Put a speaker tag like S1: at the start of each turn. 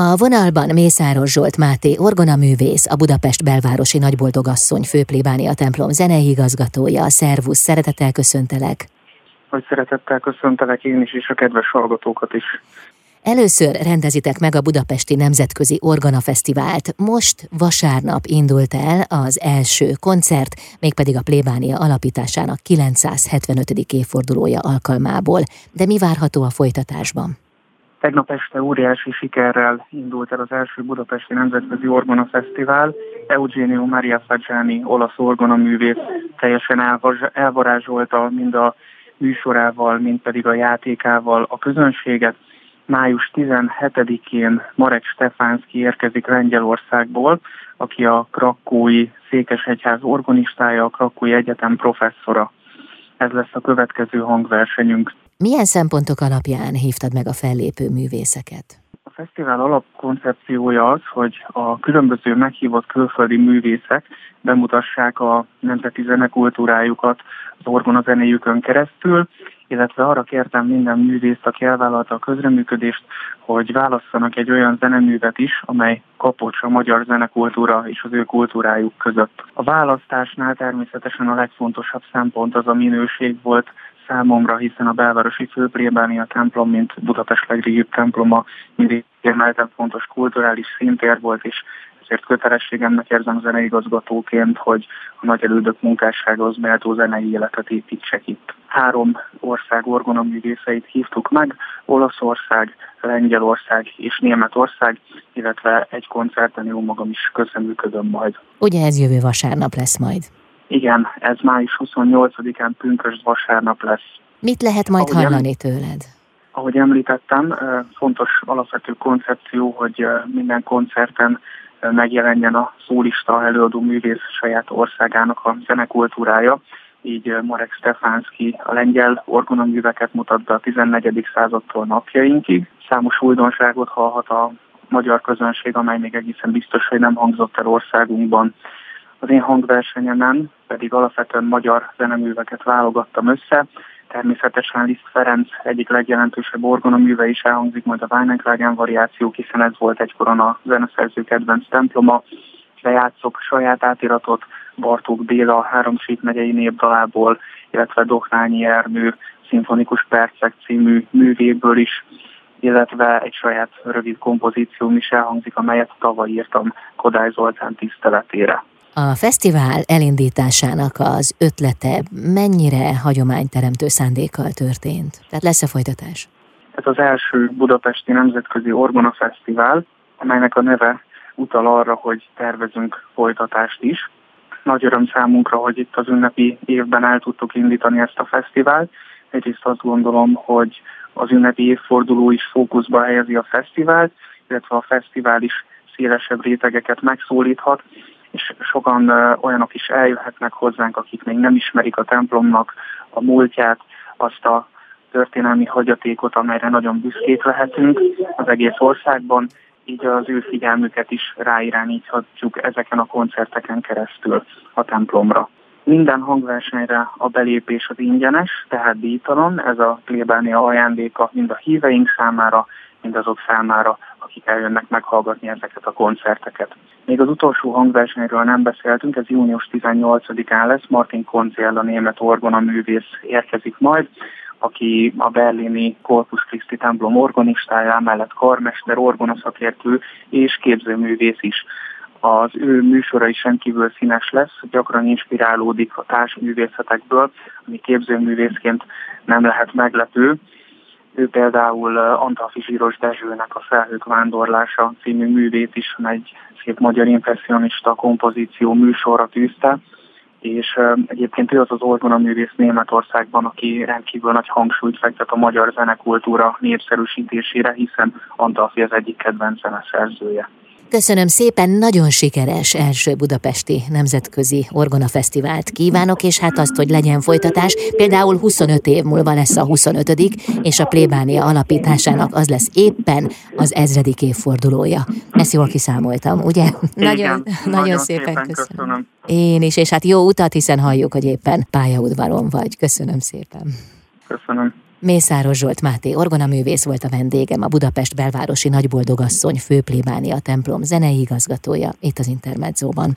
S1: A vonalban Mészáros Zsolt Máté orgonaművész, a Budapest belvárosi nagyboldogasszony főplébánia templom zenei igazgatója. Szervusz, szeretettel köszöntelek!
S2: Hogy szeretettel köszöntelek én is, és a kedves hallgatókat is.
S1: Először rendezitek meg a Budapesti Nemzetközi Organa Fesztivált. Most vasárnap indult el az első koncert, mégpedig a plébánia alapításának 975. évfordulója alkalmából. De mi várható a folytatásban?
S2: Tegnap este óriási sikerrel indult el az első Budapesti Nemzetközi Orgona Fesztivál. Eugenio Maria Fagiani, olasz orgonaművész teljesen elvarázsolta mind a műsorával, mind pedig a játékával a közönséget. Május 17-én Marek Stefánszki érkezik Lengyelországból, aki a Krakói Székesegyház organistája, a Krakói Egyetem professzora. Ez lesz a következő hangversenyünk.
S1: Milyen szempontok alapján hívtad meg a fellépő művészeket?
S2: A fesztivál alapkoncepciója az, hogy a különböző meghívott külföldi művészek bemutassák a nemzeti zenekultúrájukat az orgona zenéjükön keresztül, illetve arra kértem minden művészt, aki elvállalta a közreműködést, hogy válasszanak egy olyan zeneművet is, amely kapocs a magyar zenekultúra és az ő kultúrájuk között. A választásnál természetesen a legfontosabb szempont az a minőség volt, számomra, hiszen a belvárosi főplébánia templom, mint Budapest legrégibb temploma mindig kiemelten fontos kulturális szintér volt, és ezért kötelességemnek érzem zeneigazgatóként, hogy a nagy elődök munkássághoz méltó zenei életet építsek itt. Három ország orgonoművészeit hívtuk meg, Olaszország, Lengyelország és Németország, illetve egy koncerten jó magam is közreműködöm majd.
S1: Ugye ez jövő vasárnap lesz majd?
S2: Igen, ez május 28-án pünkösd vasárnap lesz.
S1: Mit lehet majd ahogy hallani tőled?
S2: Ahogy említettem, fontos alapvető koncepció, hogy minden koncerten megjelenjen a szólista előadó művész saját országának a zenekultúrája. Így Marek Stefánszki a lengyel orgonaműveket mutat be a 14. századtól napjainkig. Számos újdonságot hallhat a magyar közönség, amely még egészen biztos, hogy nem hangzott el országunkban. Az én hangversenyemen pedig alapvetően magyar zeneműveket válogattam össze. Természetesen Liszt Ferenc egyik legjelentősebb orgonaműve is elhangzik majd a Weinenklágen variációk, hiszen ez volt egykoron a zeneszerző kedvenc temploma. Lejátszok saját átiratot Bartók Béla Háromsít megyei népdalából, illetve Dohnányi Ernő szimfonikus percek című művéből is, illetve egy saját rövid kompozícióm is elhangzik, amelyet tavaly írtam Kodály Zoltán tiszteletére.
S1: A fesztivál elindításának az ötlete mennyire hagyományteremtő szándékkal történt? Tehát lesz-e folytatás?
S2: Ez az első budapesti nemzetközi Orgona Fesztivál, amelynek a neve utal arra, hogy tervezünk folytatást is. Nagy öröm számunkra, hogy itt az ünnepi évben el tudtuk indítani ezt a fesztivált. Egyrészt azt gondolom, hogy az ünnepi évforduló is fókuszba helyezi a fesztivált, illetve a fesztivál is szélesebb rétegeket megszólíthat, és sokan olyanok is eljöhetnek hozzánk, akik még nem ismerik a templomnak a múltját, azt a történelmi hagyatékot, amelyre nagyon büszkék lehetünk az egész országban, így az ő figyelmüket is ráirányíthatjuk ezeken a koncerteken keresztül a templomra. Minden hangversenyre a belépés az ingyenes, tehát díjtalan, ez a plébánia ajándéka mind a híveink számára, mind azok számára, akik eljönnek meghallgatni ezeket a koncerteket. Még az utolsó hangversenyről nem beszéltünk, ez június 18-án lesz, Martin Konzell, a német orgona művész érkezik majd, aki a berlini Corpus Christi templom organistája, mellett karmester, orgonaszakértő és képzőművész is. Az ő műsora is rendkívül színes lesz, gyakran inspirálódik a társművészetekből, ami képzőművészként nem lehet meglepő, ő például Antalfi Zsíros Dezsőnek a Felhők vándorlása című művét is egy szép magyar impressionista kompozíció műsorra tűzte, és egyébként ő az az orgona művész Németországban, aki rendkívül nagy hangsúlyt fektet a magyar zenekultúra népszerűsítésére, hiszen Antalfi az egyik kedvenc zeneszerzője.
S1: Köszönöm szépen, nagyon sikeres első budapesti nemzetközi Orgona Fesztivált kívánok, és hát azt, hogy legyen folytatás. Például 25 év múlva lesz a 25 és a plébánia alapításának az lesz éppen az ezredik évfordulója. Ezt jól kiszámoltam, ugye?
S2: Igen, nagyon, nagyon, nagyon szépen, szépen köszönöm. köszönöm.
S1: Én is, és hát jó utat, hiszen halljuk, hogy éppen pályaudvaron vagy. Köszönöm szépen.
S2: Köszönöm.
S1: Mészáros Zsolt Máté orgonaművész volt a vendégem, a Budapest belvárosi nagyboldogasszony főplébánia templom zenei igazgatója itt az Intermedzóban.